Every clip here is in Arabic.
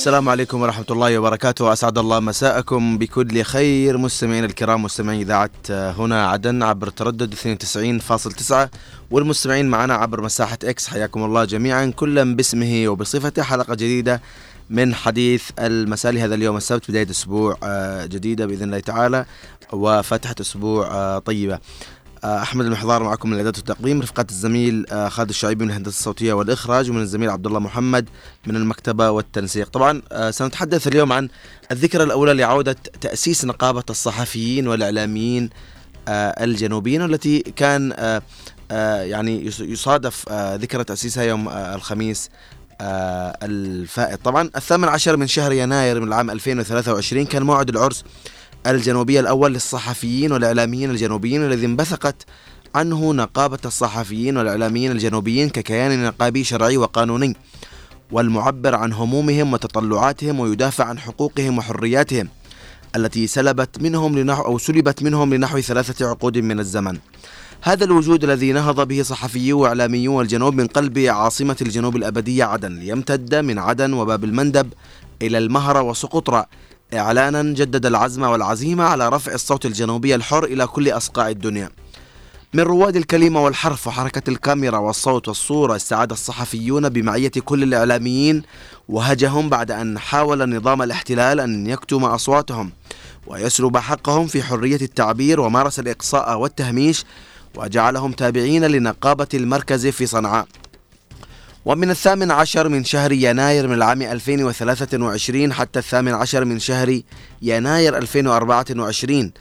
السلام عليكم ورحمة الله وبركاته. أسعد الله مساءكم بكل خير. مستمعين الكرام مستمعين إذاعة هنا عدن عبر تردد 92.9 والمستمعين معنا عبر مساحة إكس حياكم الله جميعا كلا باسمه وبصفته حلقة جديدة من حديث المساء لهذا اليوم السبت بداية أسبوع آه، جديدة بإذن الله تعالى وفتحة أسبوع آه، طيبة. آه، أحمد المحضار معكم من الاعداد والتقديم رفقة الزميل آه، خالد الشعيبي من الهندسة الصوتية والإخراج ومن الزميل عبد الله محمد من المكتبة والتنسيق. طبعا آه، سنتحدث اليوم عن الذكرى الأولى لعودة تأسيس نقابة الصحفيين والإعلاميين الجنوبيين والتي كان يعني يصادف ذكرى تأسيسها يوم الخميس الفائت. طبعا الثامن عشر من شهر يناير من العام 2023 كان موعد العرس الجنوبية الأول للصحفيين والإعلاميين الجنوبيين الذي انبثقت عنه نقابة الصحفيين والإعلاميين الجنوبيين ككيان نقابي شرعي وقانوني والمعبر عن همومهم وتطلعاتهم ويدافع عن حقوقهم وحرياتهم التي سلبت منهم لنحو أو سلبت منهم لنحو ثلاثة عقود من الزمن. هذا الوجود الذي نهض به صحفيو وإعلاميو الجنوب من قلب عاصمة الجنوب الأبدية عدن ليمتد من عدن وباب المندب إلى المهرة وسقطرى إعلانا جدد العزم والعزيمة على رفع الصوت الجنوبي الحر إلى كل أصقاع الدنيا. من رواد الكلمة والحرف وحركة الكاميرا والصوت والصورة استعاد الصحفيون بمعية كل الإعلاميين وهجهم بعد أن حاول نظام الاحتلال أن يكتم أصواتهم ويسلب حقهم في حرية التعبير ومارس الإقصاء والتهميش وجعلهم تابعين لنقابة المركز في صنعاء. ومن الثامن عشر من شهر يناير من العام 2023 حتى الثامن عشر من شهر يناير 2024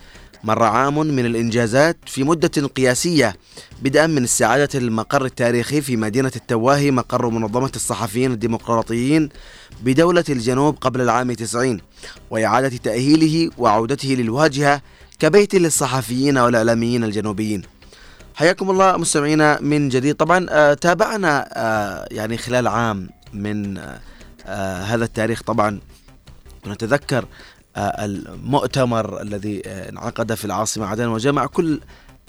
مر عام من الإنجازات في مدة قياسية بدءا من استعادة المقر التاريخي في مدينة التواهي مقر منظمة الصحفيين الديمقراطيين بدولة الجنوب قبل العام 90 وإعادة تأهيله وعودته للواجهة كبيت للصحفيين والإعلاميين الجنوبيين. حياكم الله مستمعينا من جديد. طبعا آه تابعنا آه يعني خلال عام من آه, هذا التاريخ طبعا نتذكر المؤتمر الذي انعقد في العاصمة عدن وجمع كل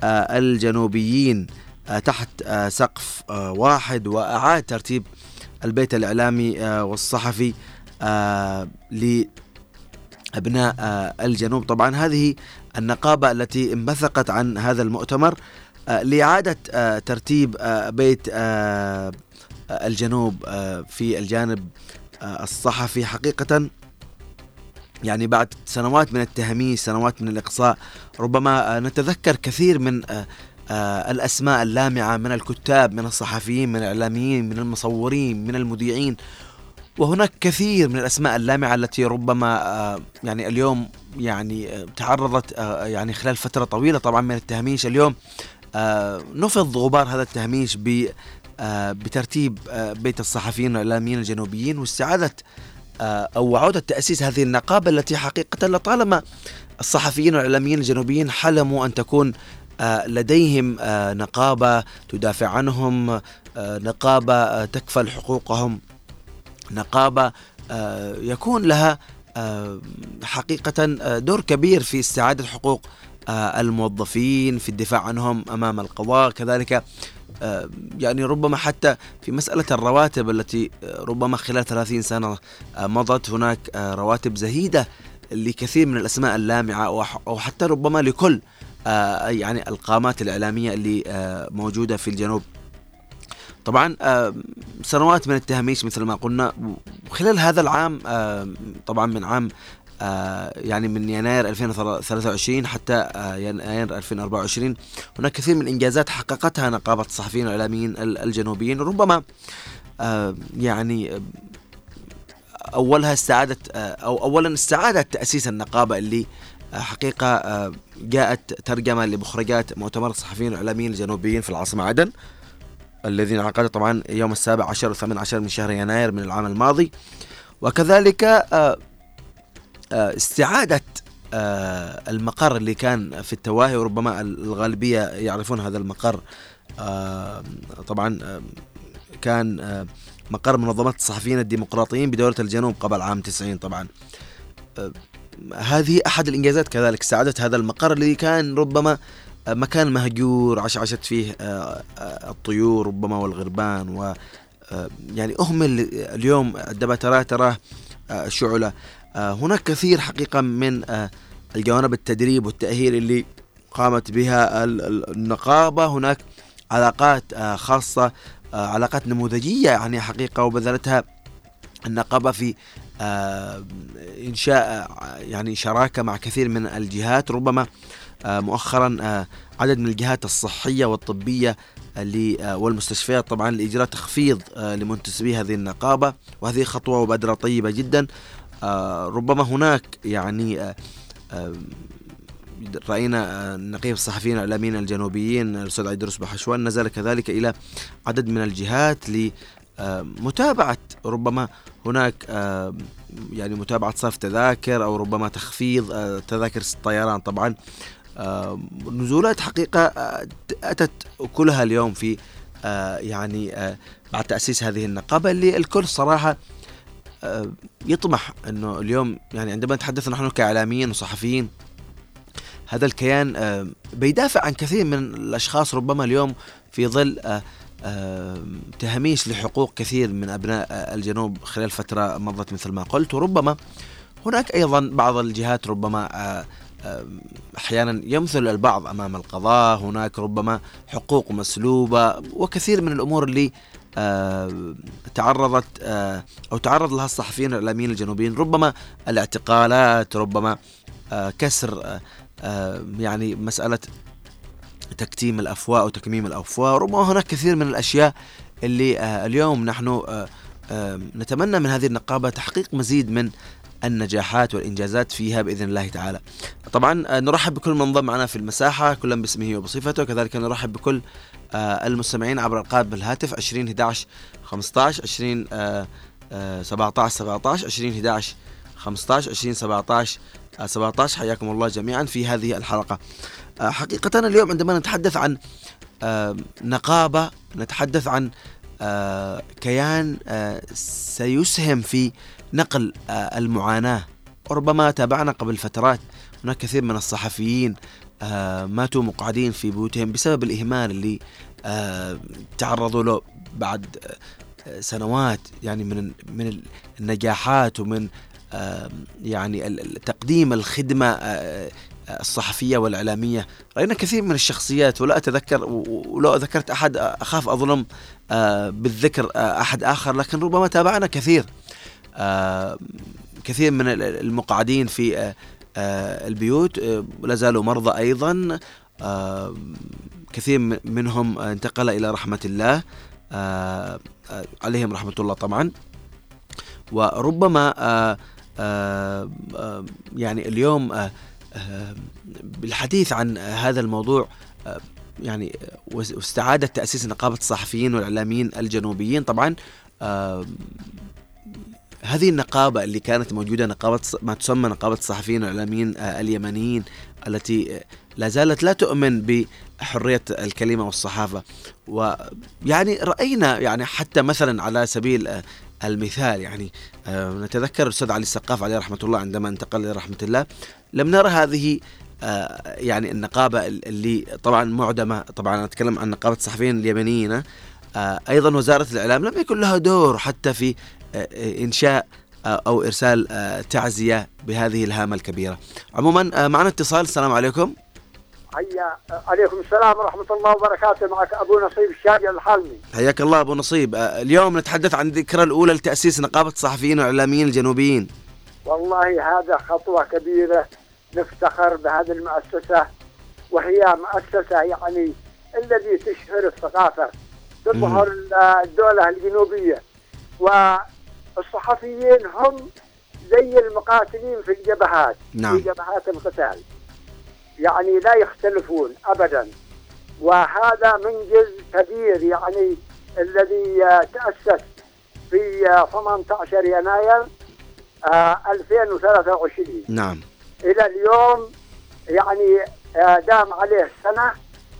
الجنوبيين تحت سقف واحد وأعاد ترتيب البيت الإعلامي والصحفي لأبناء الجنوب. طبعا هذه النقابة التي انبثقت عن هذا المؤتمر لإعادة آه، ترتيب آه، بيت الجنوب في الجانب الصحفي. حقيقة يعني بعد سنوات من التهميش سنوات من الإقصاء ربما نتذكر كثير من الأسماء اللامعة من الكتاب من الصحفيين من الإعلاميين من المصورين من المذيعين. وهناك كثير من الأسماء اللامعة التي ربما يعني اليوم يعني تعرضت يعني خلال فترة طويلة طبعا من التهميش. اليوم آه، نفض غبار هذا التهميش ب آه، بترتيب آه، بيت الصحفيين والاعلاميين الجنوبيين واستعادة أو عودة تأسيس هذه النقابة التي حقيقة لطالما الصحفيين والاعلاميين الجنوبيين حلموا أن تكون لديهم نقابة تدافع عنهم نقابة تكفل حقوقهم نقابة يكون لها حقيقة دور كبير في استعادة حقوق آه، الموظفين في الدفاع عنهم أمام القضاء. كذلك آه، يعني ربما حتى في مسألة الرواتب التي آه، ربما خلال 30 سنة مضت هناك رواتب زهيدة لكثير من الأسماء اللامعة أو حتى ربما لكل يعني القامات الإعلامية اللي موجودة في الجنوب. طبعا سنوات من التهميش مثل ما قلنا. وخلال هذا العام طبعا من عام آه، يعني من يناير 2023 حتى آه، يناير 2024 هناك كثير من الانجازات حققتها نقابة الصحفيين والاعلاميين الجنوبيين. ربما آه، يعني أولها استعادة أو اولا استعادة تأسيس النقابة اللي حقيقة جاءت ترجمة لمخرجات مؤتمر الصحفيين والاعلاميين الجنوبيين في العاصمة عدن الذي انعقد طبعا يوم السابع عشر والثامن عشر من شهر يناير من العام الماضي. وكذلك آه، استعادة آه، المقر اللي كان في التواهي وربما الغالبية يعرفون هذا المقر. آه، طبعا كان مقر منظمة الصحفيين الديمقراطيين بدولة الجنوب قبل عام 90 طبعا. هذه أحد الإنجازات كذلك استعادة هذا المقر اللي كان ربما مكان مهجور عشعشت فيه الطيور ربما والغربان و يعني أهمل اليوم عندما تراه تراه شعلة. هناك كثير حقيقة من الجوانب التدريب والتأهيل اللي قامت بها النقابة. هناك علاقات خاصة علاقات نموذجية يعني حقيقة وبذلتها النقابة في إنشاء يعني شراكة مع كثير من الجهات. ربما مؤخرا عدد من الجهات الصحية والطبية والمستشفيات طبعا لإجراء تخفيض لمنتسبي هذه النقابة. وهذه خطوة وبادرة طيبة جدا. ربما هناك يعني رأينا نقيب الصحفيين الإعلاميين الجنوبيين الأستاذ عيدروس بحشوان نزل كذلك إلى عدد من الجهات لمتابعه ربما هناك يعني متابعة صرف تذاكر أو ربما تخفيض تذاكر الطيران. طبعا نزولات حقيقة أتت كلها اليوم في يعني بعد تأسيس هذه النقابة. اللي الكل صراحة يطمح إنه اليوم يعني عندما نتحدث نحن كإعلاميين وصحفيين هذا الكيان آه، بيدافع عن كثير من الأشخاص ربما اليوم في ظل آه، آه، تهميش لحقوق كثير من أبناء الجنوب خلال فترة مضت مثل ما قلت. وربما هناك أيضا بعض الجهات ربما أحيانا يمثل البعض أمام القضاء. هناك ربما حقوق مسلوبة وكثير من الأمور اللي تعرضت أو تعرض لها الصحفيين الإعلاميين الجنوبيين ربما الاعتقالات ربما كسر يعني مسألة تكتيم الأفواه أو تكميم الأفواه ربما هناك كثير من الأشياء اللي آه، اليوم نحن آه، نتمنى من هذه النقابة تحقيق مزيد من النجاحات والإنجازات فيها بإذن الله تعالى. طبعا آه، نرحب بكل من انضم معنا في المساحة كلا باسمه وبصفته كذلك نرحب بكل المستمعين عبر ألقاب بالهاتف 20 11 15 20 17 17 20 11 15 20 17 17 حياكم الله جميعا في هذه الحلقة. آه، حقيقة اليوم عندما نتحدث عن آه، نقابة نتحدث عن آه، كيان سيسهم في نقل المعاناة. وربما تابعنا قبل فترات هناك كثير من الصحفيين ماتوا مقعدين في بيوتهم بسبب الإهمال اللي تعرضوا له بعد سنوات يعني من من النجاحات ومن يعني تقديم الخدمة آه، آه، الصحفية والإعلامية. رأينا كثير من الشخصيات ولا أتذكر ولو ذكرت أحد أخاف أظلم آه، بالذكر أحد آخر لكن ربما تابعنا كثير. كثير من المقعدين في البيوت لا زالوا مرضى أيضا. كثير منهم انتقل إلى رحمة الله. عليهم رحمة الله طبعا. وربما آه، آه، يعني اليوم آه، بالحديث عن هذا الموضوع يعني واستعادة تأسيس نقابة الصحفيين والإعلاميين الجنوبيين طبعا هذه النقابة اللي كانت موجودة نقابة ما تسمى نقابة الصحفيين والإعلاميين اليمنيين التي لا زالت لا تؤمن بحرية الكلمة والصحافة. ويعني رأينا يعني حتى مثلا على سبيل المثال يعني آه، نتذكر الأستاذ علي السقاف عليه رحمة الله عندما انتقل إلى رحمة الله. لم نرى هذه آه، يعني النقابة اللي طبعا معدمة طبعا أتكلم عن نقابة الصحفيين اليمنيين آه، أيضا وزارة الإعلام لم يكن لها دور حتى في إنشاء أو إرسال تعزية بهذه الهامة الكبيرة. عموما معنا اتصال. السلام عليكم. حيا عليكم السلام ورحمة الله وبركاته. معك أبو نصيب الشاجر الحلمي حياك الله أبو نصيب. آه، اليوم نتحدث عن الذكرى الأولى لتأسيس نقابة الصحفيين والإعلاميين الجنوبيين. والله هذا خطوة كبيرة نفتخر بهذه المؤسسة وهي مؤسسة يعني الذي تشهر الثقافة تظهر الدولة الجنوبية. والصحفيين هم زي المقاتلين في الجبهات نعم. في جبهات القتال. يعني لا يختلفون ابدا. وهذا منجز كبير يعني الذي تأسس في 18 يناير 2023 آه، نعم. إلى اليوم يعني آه، دام عليه سنة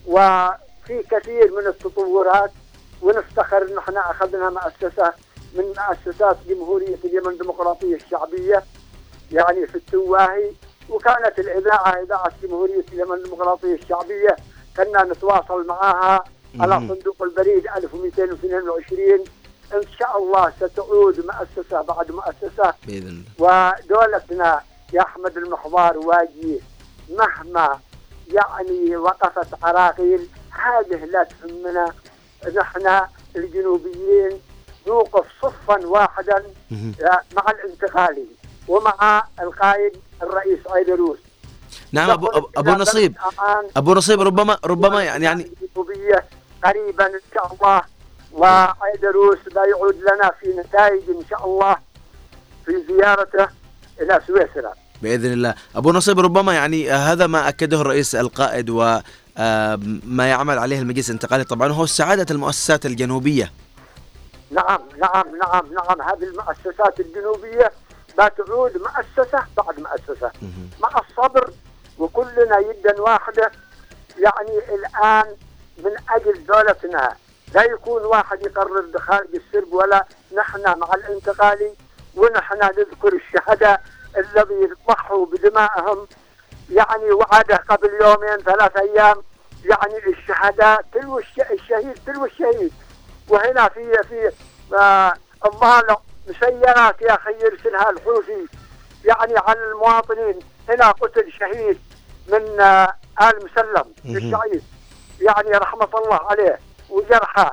وفي كثير من التطورات ونفتخر ان إحنا أخذنا مؤسسة من مؤسسات جمهورية اليمن الديمقراطية الشعبية يعني في التواهي وكانت الإذاعة إذاعة جمهورية اليمن الديمقراطية الشعبية كنا نتواصل معها على صندوق البريد 1222 إن شاء الله ستعود مؤسسة بعد مؤسسة. بإذن الله. ودولتنا يا أحمد المحضار واجي مهما يعني وقفت عراقيل هذه لا تهمنا. نحن الجنوبيين نوقف صفا واحدا مع الانتقالي ومع القائد الرئيس عيدروس نعم ابو ابو نصيب. أبو نصيب ربما ربما يعني يعني قريبا إن شاء الله وعيدروس لا يعود لنا في نتائج إن شاء الله في زيارته إلى سويسرا. بإذن الله. أبو نصيب ربما يعني هذا ما أكده الرئيس القائد و ما يعمل عليه المجلس الانتقالي. طبعا هو سعادة المؤسسات الجنوبية. نعم نعم نعم نعم. هذه المؤسسات الجنوبية لا تعود مؤسسة بعد مؤسسة. مع الصبر وكلنا يدا واحدة. يعني الآن من أجل دولتنا لا يكون واحد يقرر بخارج السرب ولا نحن مع الانتقالي ونحن نذكر الشهداء الذي ضحوا بدمائهم. يعني وعده قبل يومين ثلاث أيام. يعني الشهداء تلو الشهيد تلو الشهيد. وهنا في في الظاهر مسيرات يا أخي يرسلها الحوثي. يعني على المواطنين. هنا قتل شهيد من آه آل مسلم الشهيد يعني رحمة الله عليه وجرحى.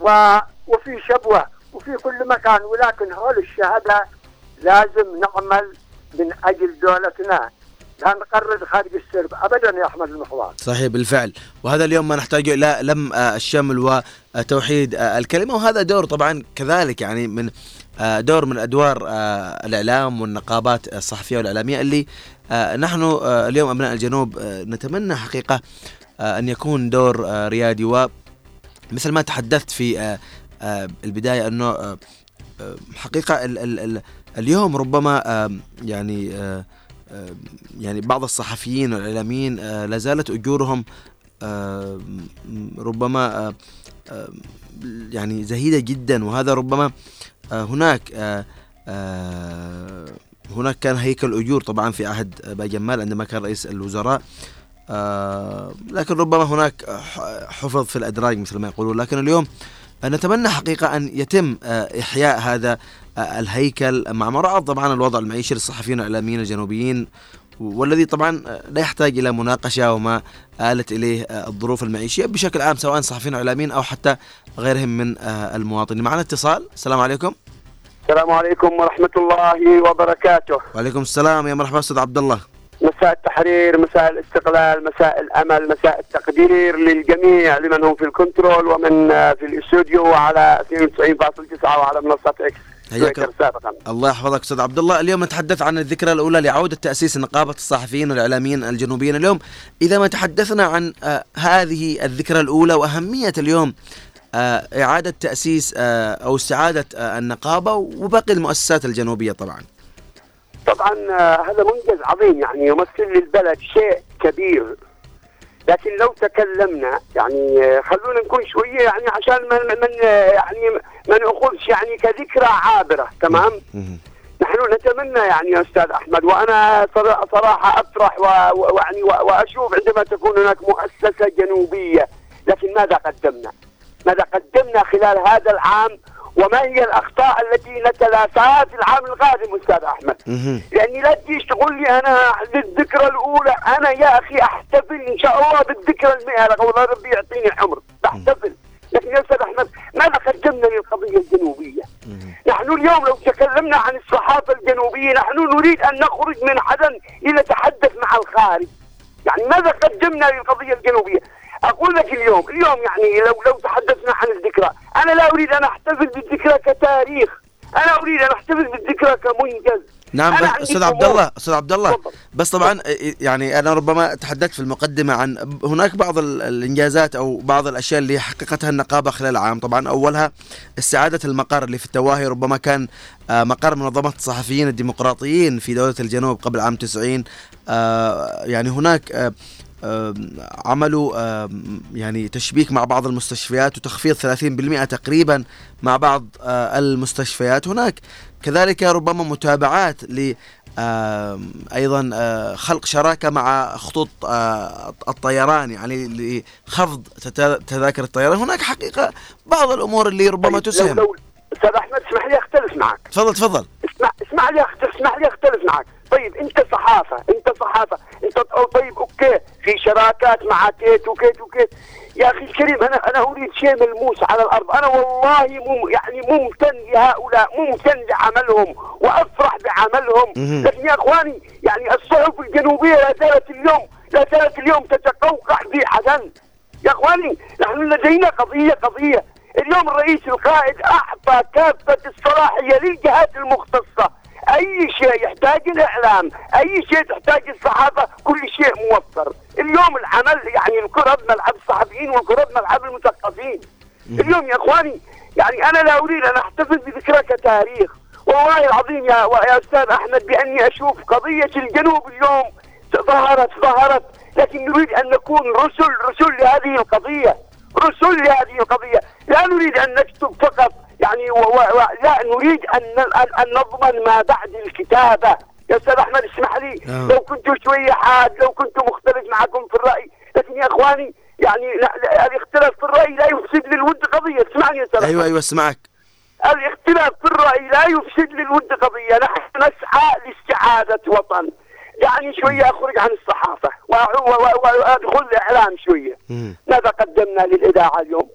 و وفي شبوة. وفي كل مكان. ولكن هول الشهداء لازم نعمل من أجل دولتنا. نقرر خارج السرب ابدا يا أحمد المحور صحيح بالفعل. وهذا اليوم ما نحتاج إلى لم الشمل وتوحيد الكلمة. وهذا دور طبعا كذلك يعني من دور من أدوار الإعلام والنقابات الصحفية والإعلامية اللي نحن اليوم أبناء الجنوب نتمنى حقيقة أن يكون دور ريادي. و مثل ما تحدثت في البداية أنه حقيقة ال ال ال اليوم ربما يعني يعني بعض الصحفيين والإعلاميين لا زالت أجورهم ربما يعني زهيدة جدا. وهذا ربما هناك هناك كان هيكل أجور طبعا في عهد باجمال عندما كان رئيس الوزراء. لكن ربما هناك حفظ في الأدراج مثل ما يقولون. لكن اليوم نتمنى حقيقة أن يتم إحياء هذا الهيكل مع مراعاة طبعا الوضع المعيشي للصحفيين والإعلاميين الجنوبيين والذي طبعا لا يحتاج إلى مناقشة وما آلت إليه الظروف المعيشية بشكل عام سواء صحفيين وإعلاميين أو حتى غيرهم من المواطنين. معنا اتصال، السلام عليكم. السلام عليكم ورحمة الله وبركاته. وعليكم السلام يا مرحبا أستاذ عبد الله. مساء التحرير مساء الاستقلال مساء الأمل مساء التقدير للجميع لمن هم في الكنترول ومن في الاستوديو وعلى 92.9 وعلى منصة إكس. حياك سابقا. الله يحفظك أستاذ عبد الله. اليوم نتحدث عن الذكرى الأولى لعودة تأسيس نقابة الصحفيين والإعلاميين الجنوبيين اليوم. إذا ما تحدثنا عن آه هذه الذكرى الأولى وأهمية اليوم آه إعادة تأسيس آه أو استعادة النقابة وباقي المؤسسات الجنوبية طبعا. طبعا هذا منجز عظيم يعني يمثل للبلد شيء كبير لكن لو تكلمنا يعني خلونا نكون شوية يعني عشان من من يعني ما نأخذش يعني كذكرى عابرة تمام؟ نحن نتمنى يعني يا أستاذ أحمد وأنا صراحة أفرح ويعني وأشوف عندما تكون هناك مؤسسة جنوبية لكن ماذا قدمنا؟ ماذا قدمنا خلال هذا العام وما هي الأخطاء التي نتلافاها في العام القادم أستاذ أحمد؟ لاني لا تجيش تقول لي أنا للذكرى الأولى أنا يا أخي أحتفل إن شاء الله بالذكرى المئة الله ربي يعطيني العمر. بحتفل لكن يا أستاذ أحمد ماذا قدمنا للقضية الجنوبية؟ نحن اليوم لو تكلمنا عن الصحافة الجنوبية نحن نريد أن نخرج من عدن لنتحدث مع الخارج. يعني ماذا قدمنا للقضية الجنوبية؟ أقول لك اليوم اليوم يعني لو لو تحدثنا عن الذكرى أنا لا أريد أن أحتفل بالذكرى كتاريخ أنا أريد أن أحتفل بالذكرى كمنجز. نعم أستاذ عبد الله أستاذ عبد الله بس طبعا يعني أنا ربما تحدثت في المقدمة عن هناك بعض الإنجازات أو بعض الأشياء اللي حققتها النقابة خلال العام طبعا أولها استعادة المقر اللي في التواهي ربما كان مقر منظمة الصحفيين الديمقراطيين في دولة الجنوب قبل عام 90 يعني هناك عملوا يعني تشبيك مع بعض المستشفيات وتخفيض 30% تقريبا مع بعض المستشفيات هناك. كذلك ربما متابعات ل أيضا خلق شراكة مع خطوط الطيران يعني لخفض تذاكر الطيران. هناك حقيقة بعض الأمور اللي ربما تسهم. لو, أستاذ أحمد اسمح لي أختلف معك. تفضل تفضل. اسمع اسمع لي اسمح لي أختلف معك. طيب انت صحافة انت صحافة انت طيب okay في شراكات مع كيت وكيت وكيت. يا أخي الكريم أنا أنا أريد شيء ملموس على الأرض. أنا والله مم يعني ممتن لهؤلاء ممتن لعملهم وأفرح بعملهم. لكن يا إخواني يعني الصحف الجنوبية لا زالت اليوم لا زالت اليوم تتقوقع في عدن يا إخواني نحن لدينا قضية قضية. اليوم الرئيس القائد أعطى كافة الصلاحية للجهات المختصة. أي شيء يحتاج الإعلام أي شيء تحتاج الصحافة كل شيء موفر. اليوم العمل يعني الكره بملعب الصحفيين والكره بملعب المثقفين. اليوم يا إخواني يعني أنا لا أريد أن احتفل بذكرى كتاريخ والله العظيم يا يا أستاذ أحمد بأني أشوف قضية الجنوب اليوم ظهرت ظهرت. لكن نريد أن نكون رسل رسل لهذه القضية. رسل لهذه القضية. لا نريد أن نكتب فقط يعني و و و لا نريد أن ان, نضمن ما بعد الكتابة. يا أستاذ أحمد اسمح لي. آه. لو كنت شوية حاد لو كنت مختلف معكم في الرأي. لكن يا إخواني يعني لا لا الاختلاف في الرأي لا يفسد للود قضية. اسمعني يا أستاذ أيوه أيوه أسمعك. الاختلاف في الرأي لا يفسد للود قضية. نحن نسعى لاستعادة وطن. يعني شوية أخرج عن الصحافة. وأ- و- و- وأدخل الإعلام شوية. مم. ماذا قدمنا للإذاعة اليوم؟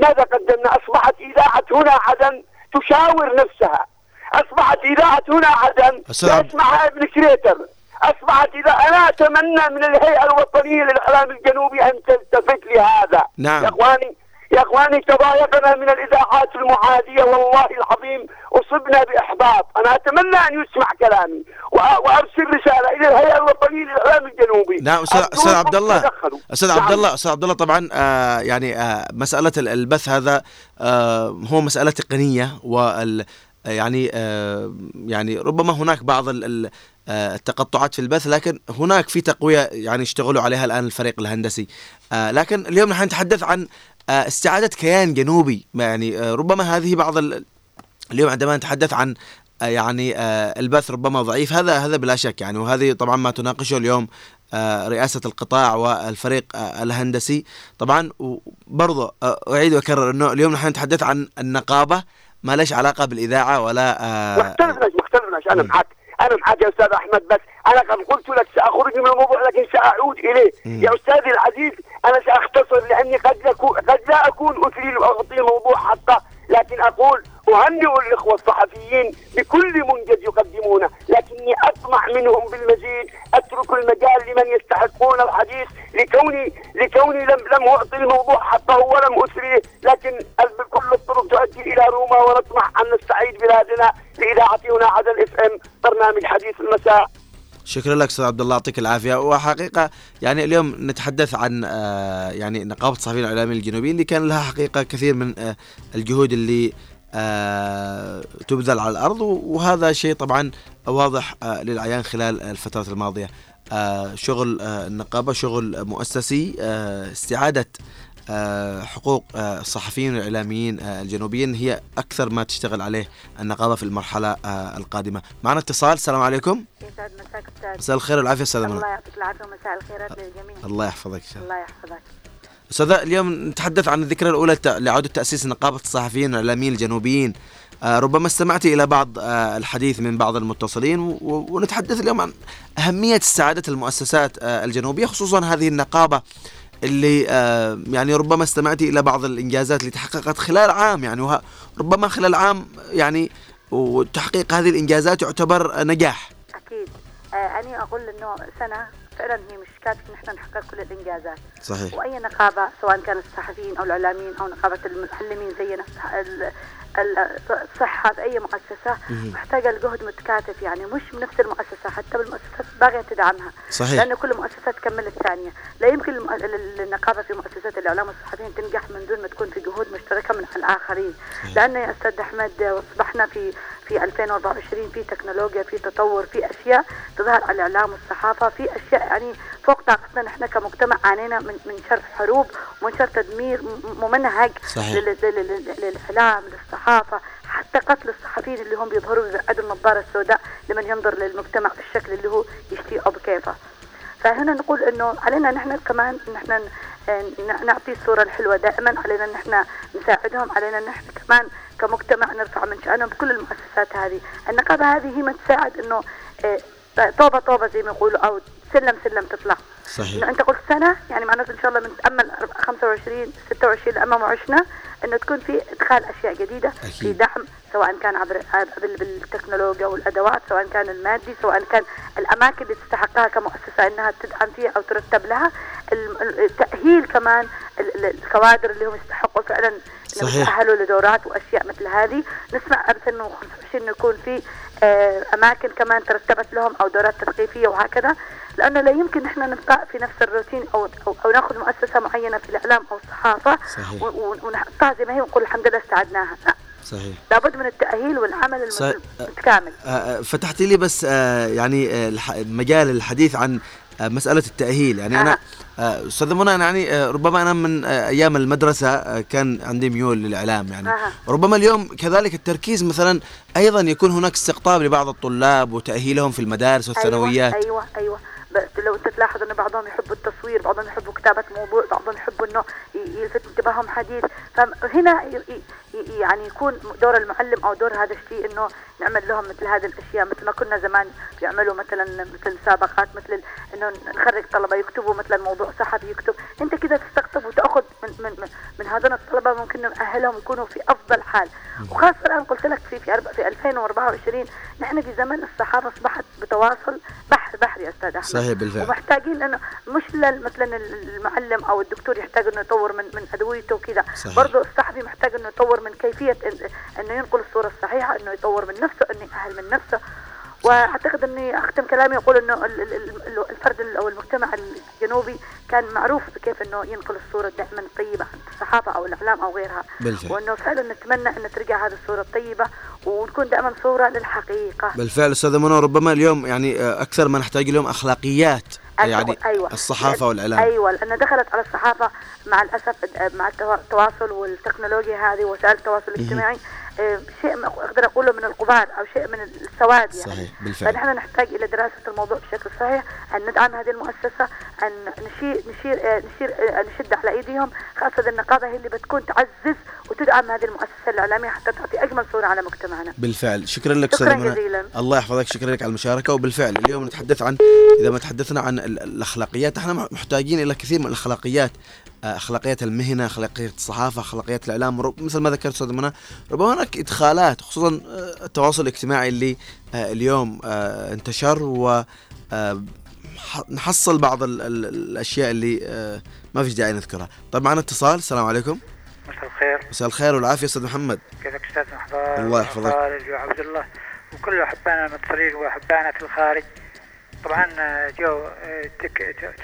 ماذا قدمنا؟ أصبحت إذاعة هنا عدن تشاور نفسها. أصبحت إذاعة هنا عدن يسمعها ابن كريتر أصبحت إذا أنا أتمنى من الهيئة الوطنية للإعلام الجنوبي أن تلتفت لهذا. نعم. يا إخواني يا إخواني تضايقنا من الإذاعات المعادية والله العظيم أصبنا بإحباط أنا أتمنى أن يسمع كلامي وأرسل رسالة إلى الهيئة الوطنية للإعلام الجنوبي نعم أستاذ عبد الله. أستاذ نعم. عبد الله أستاذ عبد الله طبعا آه يعني آه مسألة ال- البث هذا آه هو مسألة تقنية وال يعني آه يعني ربما هناك بعض آه، التقطعات في البث لكن هناك في تقوية يعني يشتغلوا عليها الآن الفريق الهندسي آه لكن اليوم نحن نتحدث عن آه استعادة كيان جنوبي. يعني آه ربما هذه بعض ال- اليوم عندما نتحدث عن آه، يعني البث ربما ضعيف هذا هذا بلا شك يعني. وهذه طبعا ما تناقشه اليوم رئاسة القطاع والفريق الهندسي. طبعا برضه أعيد وأكرر أنه اليوم نحن نتحدث عن النقابة. ما ليش علاقة بالإذاعة ولا ما اختلفناش ما اختلفناش أنا مم. معك أنا معك يا أستاذ أحمد بس أنا قد قلت لك سأخرج من الموضوع لكن سأعود إليه. يا أستاذي العزيز أنا سأختصر لأني قد قد لا أكون اثري اعطي الموضوع حقه لكن أقول أهنئ الإخوة الصحفيين بكل منجز يقدمونه لكني أطمع منهم بالمزيد أترك المجال لمن يستحقون الحديث لكوني لكوني لم لم أعطي الموضوع حقه ولم اسريه لكن كل الطرق تؤدي إلى روما ونطمح أن نستعيد بلادنا لاذاعه هنا عدن اف ام برنامج حديث المساء. شكرا لك أستاذ عبد الله يعطيك العافية. وحقيقة يعني اليوم نتحدث عن آه، يعني نقابة الصحفيين الإعلاميين الجنوبيين اللي كان لها حقيقة كثير من آه، الجهود اللي آه، تبذل على الأرض. وهذا شيء طبعا واضح للعيان خلال الفترات الماضية. شغل النقابة شغل مؤسسي استعادة حقوق آه، الصحفيين والاعلاميين آه، الجنوبيين هي أكثر ما تشتغل عليه النقابة في المرحلة آه، القادمة. معنا اتصال السلام عليكم. يسعد مساك أستاذ. مساء الخير والعافيه أستاذ الله يعطيك العافية ومساء الخيرات للجميع. الله يحفظك الله. يحفظك. أستاذ اليوم نتحدث عن الذكرى الأولى الت- لعوده تأسيس نقابة الصحفيين والاعلاميين الجنوبيين. آه، ربما استمعت إلى بعض آه، الحديث من بعض المتصلين ونتحدث اليوم عن أهمية استعاده المؤسسات آه، الجنوبية خصوصا هذه النقابة. اللي آه، يعني ربما استمعت إلى بعض الإنجازات اللي تحققت خلال عام يعني ربما خلال عام يعني وتحقيق هذه الإنجازات يعتبر نجاح. أكيد. آه اني أقول إنه سنة فعلا هي مش كافية إن إحنا نحقق كل الإنجازات. صحيح. وأي نقابة سواء كانت الصحفيين أو الإعلاميين أو نقابة المعلمين زينا الصح- ال- ال- الصحة في اي مؤسسه. محتاجة لجهد متكاتف يعني مش من نفس المؤسسة حتى بالمؤسسات باغية تدعمها. صحيح. لأن كل مؤسسة تكمل الثانية لا يمكن المؤ- ال- النقابة في مؤسسات الإعلام والصحفيين تنجح من دون ما تكون في جهود مشتركة من الآخرين. لأن يا أستاذ أحمد أصبحنا في في 2024 في تكنولوجيا في تطور في أشياء تظهر على الإعلام والصحافة في أشياء يعني فوق طاقتنا. نحن كمجتمع عانينا من من شر حروب ومن شر تدمير ممنهج صحيح. لل- لل- لل- للإعلام للصحافة. حتى قتل الصحفيين اللي هم بيظهروا بيبعدوا النظارة السوداء لمن ينظر للمجتمع بالشكل اللي هو يشتيه أو بكيفه فهنا نقول إنه علينا نحن كمان نحن نعطي الصورة الحلوة دائما علينا إن إحنا نساعدهم علينا إن إحنا كمان كمجتمع نرفع من شأنهم بكل المؤسسات هذه. النقابة هذه هي ما تساعد إنه آه، طوبة طوبة زي ما يقولوا أو سلم سلم تطلع. صحيح. أنت قلت سنة يعني معناته إن شاء الله بنتأمل 25 26 امام وعشنا إنه تكون في إدخال أشياء جديدة أكيد. في دعم سواء كان عبر بال- بالتكنولوجيا والأدوات سواء كان المادي سواء كان الأماكن اللي تستحقها كمؤسسة إنها تدعم فيها أو ترتب لها التاهيل كمان ال- ال- الكوادر اللي هم يستحقوا فعلا صحيح. يتاهلوا لدورات وأشياء مثل هذه نسمع 2025 إنه يكون في آه، أماكن كمان ترتبت لهم أو دورات تثقيفية وهكذا لأنه لا يمكن إحنا نبقى في نفس الروتين أو أو, أو ناخذ مؤسسة معينة في الإعلام أو الصحافة صحيح. ونحطها زي ما هي ونقول الحمد لله استعدناها لا صحيح لابد من التأهيل والعمل. المتكامل آه، فتحت لي بس آه، يعني آه، مجال الحديث عن آه، مسألة التأهيل يعني أنا آه، أستاذ منى أنا يعني ربما أنا من أيام المدرسة آه، كان عندي ميول للإعلام يعني. ربما اليوم كذلك التركيز مثلا أيضا يكون هناك استقطاب لبعض الطلاب وتأهيلهم في المدارس والثانويات أيوه أيوه, أيوة. لو انت تلاحظ ان بعضهم يحبوا التصوير بعضهم يحبوا كتابة موضوع بعضهم يحبوا انه يلفت انتباههم حديث. فهنا يعني يكون دور المعلم أو دور هذا الشيء انه نعمل لهم مثل هذه الأشياء مثل ما كنا زمان بيعملوا مثلا مثل مسابقات مثل انه نخرج طلبة يكتبوا مثلا موضوع صحفي يكتب. انت كده تستقطب وتأخذ من من من, من هذول الطلبة ممكن نأهلهم يكونوا في أفضل حال. وخاصة الآن قلت لك في في في 2024 نحن في زمن الصحافة أصبحت بتواصل بحر بحري يا أستاذ أحمد صحيح بالفعل. ومحتاجين إنه مش مثلا المعلم أو الدكتور يحتاج إنه يطور من من أدويته وكذا. برضه الصحفي محتاج إنه يطور من كيفية إنه ينقل الصورة الصحيحة إنه يطور من نفسه إنه يأهل من نفسه وأعتقد إني أختم كلامي أقول إنه ال- ال- ال- الفرد ال- أو المجتمع الجنوبي كان معروف بكيف إنه ينقل الصورة دائما الطيبه عن الصحافة أو الاعلام أو غيرها. بالفعل. وأنه فعلا نتمنى أن ترجع هذه الصورة الطيبة ونكون دائما صورة للحقيقة. بالفعل أستاذ منى ربما اليوم يعني آه، أكثر ما نحتاج اليوم أخلاقيات يعني أيوة. الصحافة والإعلام. أيوه لأن دخلت على الصحافة مع الأسف مع التوا- التواصل والتكنولوجيا هذه وسائل التواصل الاجتماعي. آه، شيء ما أقدر أقوله من الغبار أو شيء من السواد يعني صحيح، بالفعل. فنحن نحتاج إلى دراسة الموضوع بشكل صحيح أن ندعم هذه المؤسسة أن نشير نشير آه، نشير آه، نشد على أيديهم خاصة النقابة هي اللي بتكون تعزز وتدعم هذه المؤسسة الإعلامية حتى تعطي أجمل صورة على مجتمعنا بالفعل شكرا لك شكراً. جزيلاً. الله يحفظك شكرا لك على المشاركة وبالفعل اليوم نتحدث عن إذا ما تحدثنا عن ال- الأخلاقيات إحنا محتاجين إلى كثير من الأخلاقيات أخلاقيات المهنة أخلاقيات الصحافة أخلاقيات الإعلام رب- مثل ما ذكرت أستاذ منى ربما هناك إدخالات خصوصا آه، التواصل الاجتماعي اللي آه، اليوم آه، انتشر و نحصل بعض ال- ال- الأشياء اللي ما فيش داعي نذكرها. طيب معنا اتصال السلام عليكم. مساء الخير. مساء الخير والعافية أستاذ محمد. كيفك أستاذ محضار الله يحفظك. وعبد الله. وكل أحبائنا المتصلين وأحبائنا في الخارج. طبعا آه، جو آه،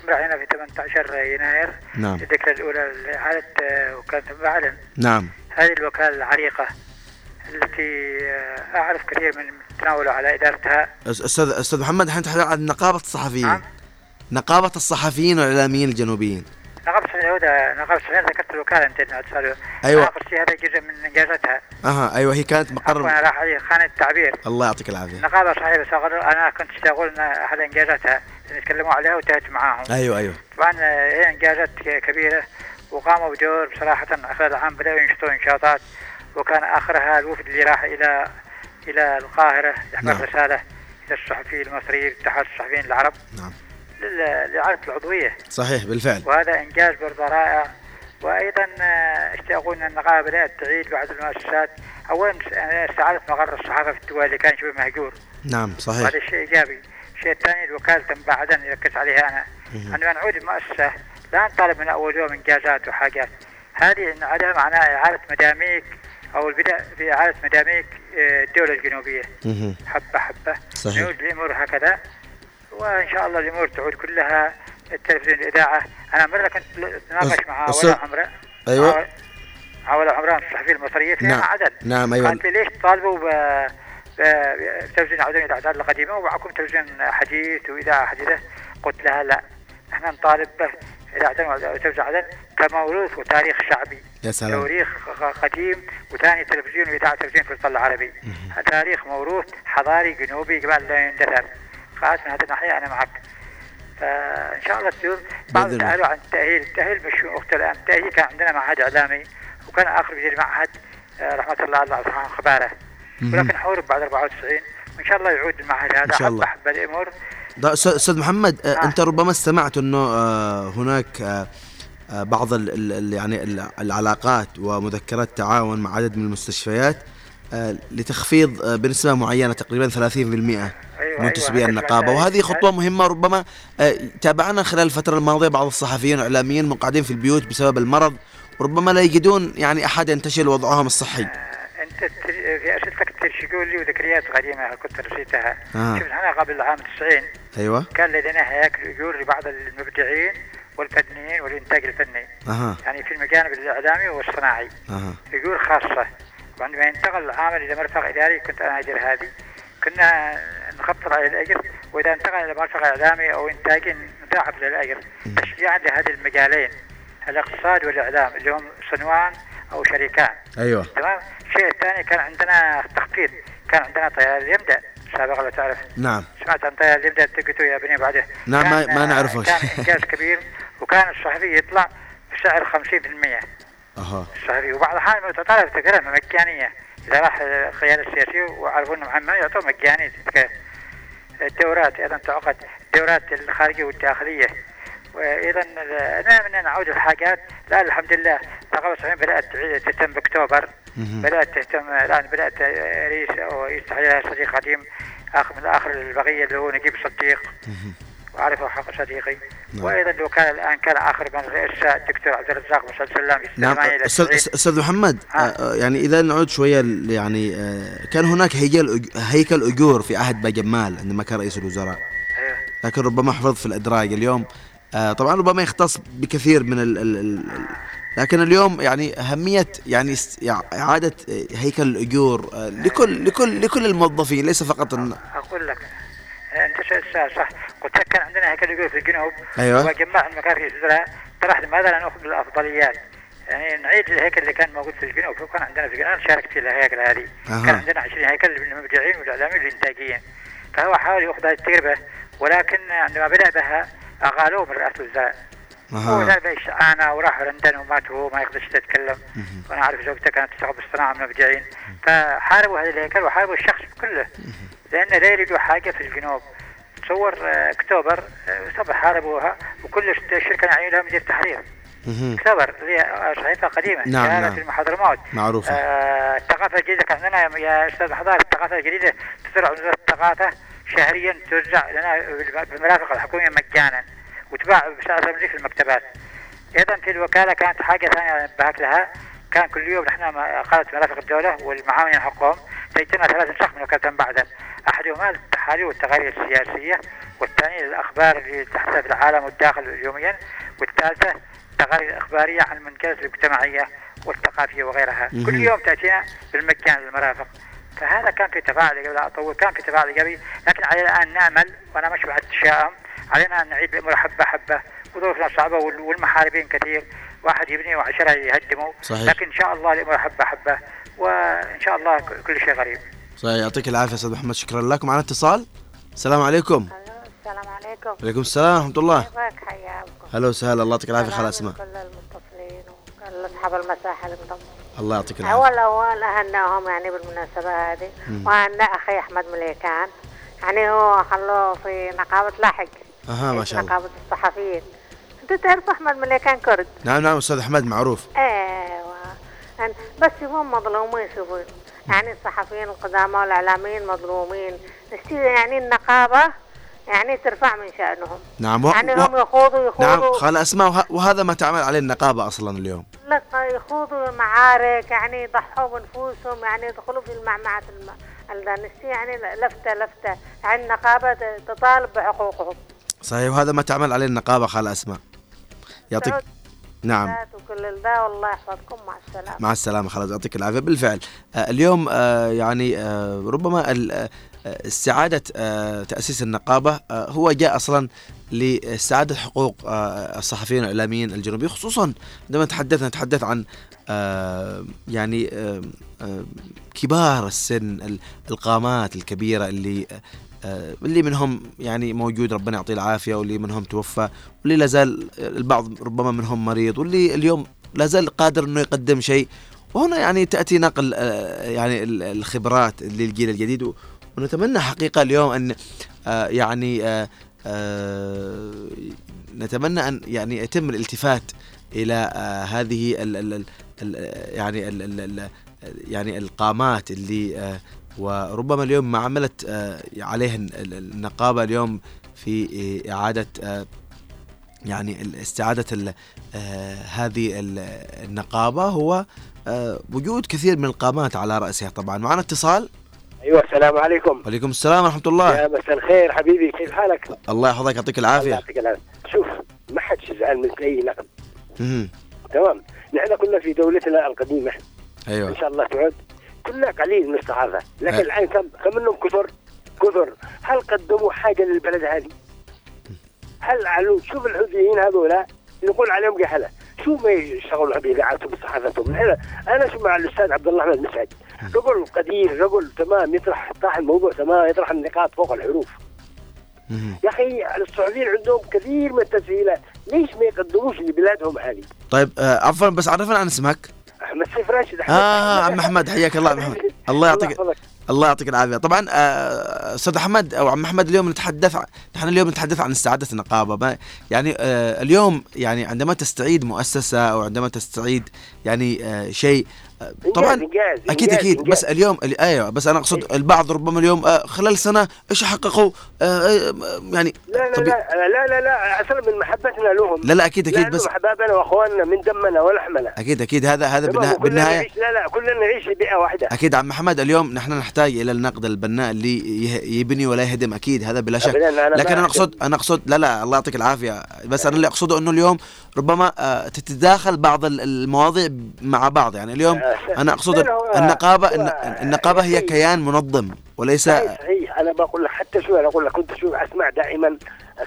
تمر علينا في 18 يناير. نعم. الذكرى الأولى لاعاده آه، وكالة معلن نعم. هذه الوكالة العريقة التي أعرف كثير من تناولوا على إدارتها. أستاذ أستاذ محمد إحنا نتحدث عن نقابة الصحفيين. نعم. نقابة الصحفيين والإعلاميين الجنوبيين. نقابه السعودة نقابه السعودة ذكرت الوكالة أنت تسألوا. نقابة السعودية هذا جزء من انجازاتها أها أيوه هي كانت مقر راح علي خان التعبير. الله يعطيك العافية. النقابة صحيح أنا كنت أقول أن أحد إنجازاتها. اللي تكلموا عليها وانتهت معاهم. أيوه أيوه. طبعا هي إنجازات ك- كبيرة. وقاموا بدور بصراحة خلال العام بدأوا ينشطوا إنشاطات. وكان آخرها الوفد اللي راح إلى إلى القاهرة يحمل نعم. رسالة إلى الصحفي المصري اتحاد الصحفيين العرب. نعم. لإعادة العضوية. صحيح بالفعل. وهذا إنجاز برضه رائع. وأيضا آه، اشتاقوا أن النقابة تعيد بعض المؤسسات. أولا آه، استعادة مقر الصحافة في الدول اللي كان شبه مهجور. نعم صحيح. هذا شيء إيجابي. الشيء الثاني عدن اللي ركزت عليها أنا. أنه نعود المؤسسة. لا نطالب من أول يوم إنجازات وحاجات. هذه عدم معناها إعادة مداميك أو البدء في إعادة مداميك آه، الدولة الجنوبية. مهم. حبة حبة. صحيح. نعود الأمور هكذا. وإن شاء الله الأمور تعود كلها التلفزيون الاذاعه أنا مرة كنت اتناقش مع ولا. مع- مع ولا عمران الصحفيه المصرية في نعم. عدن نعم، أيوة. قالت لي ليش تطالبوا ب ب- بتلفزيون عدن الاذاعات القديمة ومعكم تلفزيون حديث وإذاعة حديثة؟ قلت لها لا. إحنا نطالب به إذاعة عدن وتلفزيون عدن كموروث وتاريخ شعبي. يا سلام. تاريخ قديم وثاني تلفزيون وإذاعة تلفزيون في الوطن العربي تاريخ موروث حضاري جنوبي قبل لا يندثر من هذه الناحيه أنا معك. فإن شاء الله تصير بعض الله. سالوا عن التأهيل، التأهيل مش وقت الآن، التأهيل كان عندنا معهد إعلامي وكان آخر مدير معهد آه، رحمة الله على عبد الرحمن خباره ولكن حورب بعد 94 وإن شاء الله يعود المعهد هذا. إن شاء الله. حب حب الأمور أستاذ محمد آه، آه. أنت ربما استمعت إنه آه، هناك آه، آه، بعض ال ال ال- يعني ال- العلاقات ومذكرات تعاون مع عدد من المستشفيات. لتخفيض آه، بنسبة معينة تقريبا 30% أيوة، منتسبي أيوة، النقابة. هذا وهذه. خطوة مهمة ربما آه، تابعنا خلال الفترة الماضية بعض الصحفيين والإعلاميين مقعدين في البيوت بسبب المرض وربما لا يجدون يعني أحد ينتشل وضعهم الصحي. آه، أنت في أسئلتك ترشقوا لي وذكريات قديمة كنت نسيتها آه. شوف إحنا قبل عام 90 أيوة. كان لدينا هياكل اجور لبعض المبدعين والفنيين والإنتاج الفني. أها. يعني في الجانب الإعلامي والصناعي. أها. اجور خاصة. وعندما ينتقل العامل إلى مرفق إداري كنت أنا ادير هذه. كنا نخطط على الأجر وإذا انتقل إلى مرفق إعلامي أو إنتاجي نضاعف للأجر. تشجيعا لهذه المجالين الإقتصاد والإعلام اللي هم صنوان أو شريكان أيوة. تمام؟ الشيء الثاني كان عندنا تخطيط. كان عندنا طيار اليمدة سابقا لو تعرف. نعم. سمعت عن طيار اليمدة تقتوا يا بني بعده. نعم، ما- ما نعرفه. كان إنجاز كبير وكان الصحفي يطلع بسعر 50% الصحفي وبعض الاحيان تطالب تكلم مجانية. إذا راح القياده السياسيه وعرفوا إنه محمد يعطوه مجاني. الدورات أيضا تعقد. الدورات الخارجية والداخلية. وأيضا أنا من نعود الحاجات لا الحمد لله. الثقافه الصحفيه بدأت تهتم بأكتوبر. بدأت تهتم الآن بدأت رئيس أو يستحيلها صديق قديم اخ من اخر البقية اللي هو نجيب صديق. واعرفه حق صديقي نعم. وأيضا لو كان الآن كان آخر من رئيس الدكتور عبد الرزاق بن سلام في نعم أستاذ محمد آه. آه، يعني إذا نعود شوية يعني آه، كان هناك هيكل هيكل أجور في عهد باجمال عندما كان رئيس الوزراء أيوه. لكن ربما حفظ في الادراج اليوم آه، طبعا ربما يختص بكثير من ال ال ال ال- لكن اليوم يعني أهمية يعني است- يع- إعادة آه، هيكل الأجور آه، لكل لكل لكل الموظفين ليس فقط صح قلت لك كان عندنا هيكل يقول في الجنوب أيوة. وجمع المكان في الوزراء طرح لماذا لا ناخذ بالافضليات يعني نعيد الهيكل اللي كان موجود في الجنوب. وكان عندنا في الجنوب أنا شاركت في الهيكل هذه. كان عندنا 20 هيكل للمبدعين والإعلاميين والانتاجيين فهو حاول يأخذ هذه التجربة. ولكن عندما بدأ بها أغالوه من رئاسة الوزراء. هو. ذهب إشعاعنا وراح لندن ومات وهو ما يقدرش يتكلم. وأنا أعرف زوجته كانت تشتغل بالصناعه من المبدعين. فحاربوا هذا الهيكل وحاربوا الشخص كله. لأن لا يريدوا حاجة في الجنوب. تصور آه، أكتوبر آه، طبعا حاربوها وكل شركة نعين لها مدير تحرير. أكتوبر اللي هي صحيفة قديمة نعم، نعم. المحاضرموت معروفة. آه الثقافة الجديدة كان عندنا يا أستاذ حضار الثقافة الجديدة تزرع وزارة الثقافة شهريا توزع لنا بالمرافق الحكومية مجانا وتباع بسعر رمزي في المكتبات أيضا في الوكالة كانت حاجة ثانية انتبهت لها كان كل يوم نحن قاده مرافق الدولة والمعاونين حقهم تجتمع ثلاث نسخ من وكالة بعد احدهما للتحاليل والتقارير السياسية والثاني للاخبار اللي تحدث في العالم والداخل يوميا والثالثة تقارير الإخبارية عن المنجزات المجتمعية والثقافية وغيرها. كل يوم تأتينا بالمجان للمرافق فهذا كان في تفاعل قبل لا أطول كان في تفاعل ايجابي لكن علينا ان نأمل وأنا مش بعد تشاؤم علينا أن نعيد الأمور حبة حبة. وظروفنا صعبة وال- والمحاربين كثير. واحد يبني وعشرة يهدموا. صحيح. لكن إن شاء الله الأمور حبة حبة وإن شاء الله كل شيء غريب. يعطيك العافية أستاذ محمد شكرا لك. معنا اتصال. السلام عليكم. السلام عليكم. وعليكم السلام ورحمة الله. كيفك؟ حياكم. هلا وسهلا. الله يعطيك العافية سلام اسماء كل المتصلين وكل أصحاب المساحة المنضمين الله يعطيك العافية. أول أول أهناهم يعني بالمناسبة هذه. واهنا أخي أحمد مليكان. يعني هو خلوه في نقابة لاحق. أها ما شاء الله. نقابة الصحفيين. أنت تعرف أحمد مليكان كرد؟ نعم نعم أستاذ أحمد معروف. أيوه بس هم مظلومين شوفوا. يعني الصحفيين القدامى والإعلاميين مظلومين نشتي يعني النقابة يعني ترفع من شأنهم. نعم و... يعني و... هم يخوضوا نعم يخوضوا خالة اسماء وه... وهذا ما تعمل عليه النقابة أصلا اليوم. لك يخوضوا معارك يعني يضحوا بنفوسهم يعني يدخلوا في المعمعة الم... النسي يعني لفتة لفتة. يعني النقابة تطالب بحقوقهم. صحيح وهذا ما تعمل عليه النقابة خالة اسماء يعطيك نعم. وكل ذا والله يحفظكم. مع السلامة. مع السلامة. خلاص يعطيك العافية. بالفعل. آه اليوم آه يعني آه ربما استعادة تأسيس النقابة هو جاء أصلا لإستعادة حقوق الصحفيين والإعلاميين الجنوبيين خصوصا عندما تحدثنا نتحدث عن يعني كبار السن ال- القامات الكبيرة اللي اللي منهم يعني موجود ربنا يعطيه العافية واللي منهم توفى واللي لا زال البعض ربما منهم مريض واللي اليوم لا زال قادر إنه يقدم شيء. وهنا يعني تأتي نقل آه، يعني ال- الخبرات للجيل الجديد. ونتمنى حقيقة اليوم أن آه، يعني آه، آه، نتمنى أن يعني يتم الالتفات إلى آه، هذه يعني يعني القامات اللي آه، وربما اليوم ما عملت آه، عليه ال- ال- النقابة اليوم في آه، إعادة آه، يعني استعادة هذه ال- النقابة. هو وجود كثير من القامات على رأسها طبعا. معنا اتصال؟ أيوه السلام عليكم. وعليكم السلام ورحمة الله. يا مساء الخير حبيبي كيف حالك؟ الله يحفظك يعطيك الله العافية. يعطيك العافية. شوف ما حدش يزعل من أي نقد. مهم. تمام. نحن كنا في دولتنا القديمة. أيوه. إن شاء الله تعود. كنا قليل من الصحافه لكن أه. الان كم كم منهم كثر كثر هل قدموا حاجة للبلد هذه؟ هل علوا شوف الحوثيين هذولا نقول عليهم جهله شو ما يشتغلوا باذاعاتهم وصحافتهم أنا أنا شو مع الأستاذ عبد الله أحمد مسعد رجل قدير رجل تمام يطرح يطرح الموضوع تمام يطرح النقاط فوق الحروف. يا أخي السعوديين عندهم كثير من التسهيلات. ليش ما يقدموش لبلادهم هذه؟ طيب آه، عفوا بس عرفنا عن اسمك. احمد سيف راشد أحمد. آه عم أحمد حياك الله عم أحمد. الله يعطيك. الله يعطيك العافية. طبعا آه، أستاذ أحمد أو عم أحمد اليوم نتحدث نحن اليوم نتحدث عن استعادة النقابة. يعني آه، اليوم يعني عندما تستعيد مؤسسة أو عندما تستعيد يعني آه، شيء آه، طبعا إنجاز أكيد إنجاز أكيد إنجاز. بس اليوم ال- أيوه بس أنا أقصد البعض ربما اليوم آه، خلال سنة إيش حققوا آه، آه، يعني لا لا طبي- لا لا لا لا أصلا من محبتنا لهم. لا لا أكيد أكيد بس احبابنا وأخواننا من دمنا ولحمنا. أكيد أكيد. هذا هذا بالنهاية لا لا كلنا نعيش في بيئة واحدة. أكيد عم محمد اليوم نحن نحتاج إلى النقد البناء اللي يبني ولا يهدم أكيد. هذا بلا شك. أنا لكن أنا اقصد أنا اقصد لا لا الله يعطيك العافية. بس أنا اللي أقصده إنه اليوم ربما آه، تتداخل بعض ال- المواضيع مع بعض. يعني اليوم أنا أقصد النقابة النقابة هي كيان منظم وليس صحيح أنا بقول لك حتى شو أنا أقول لك كنت شو أسمع دائما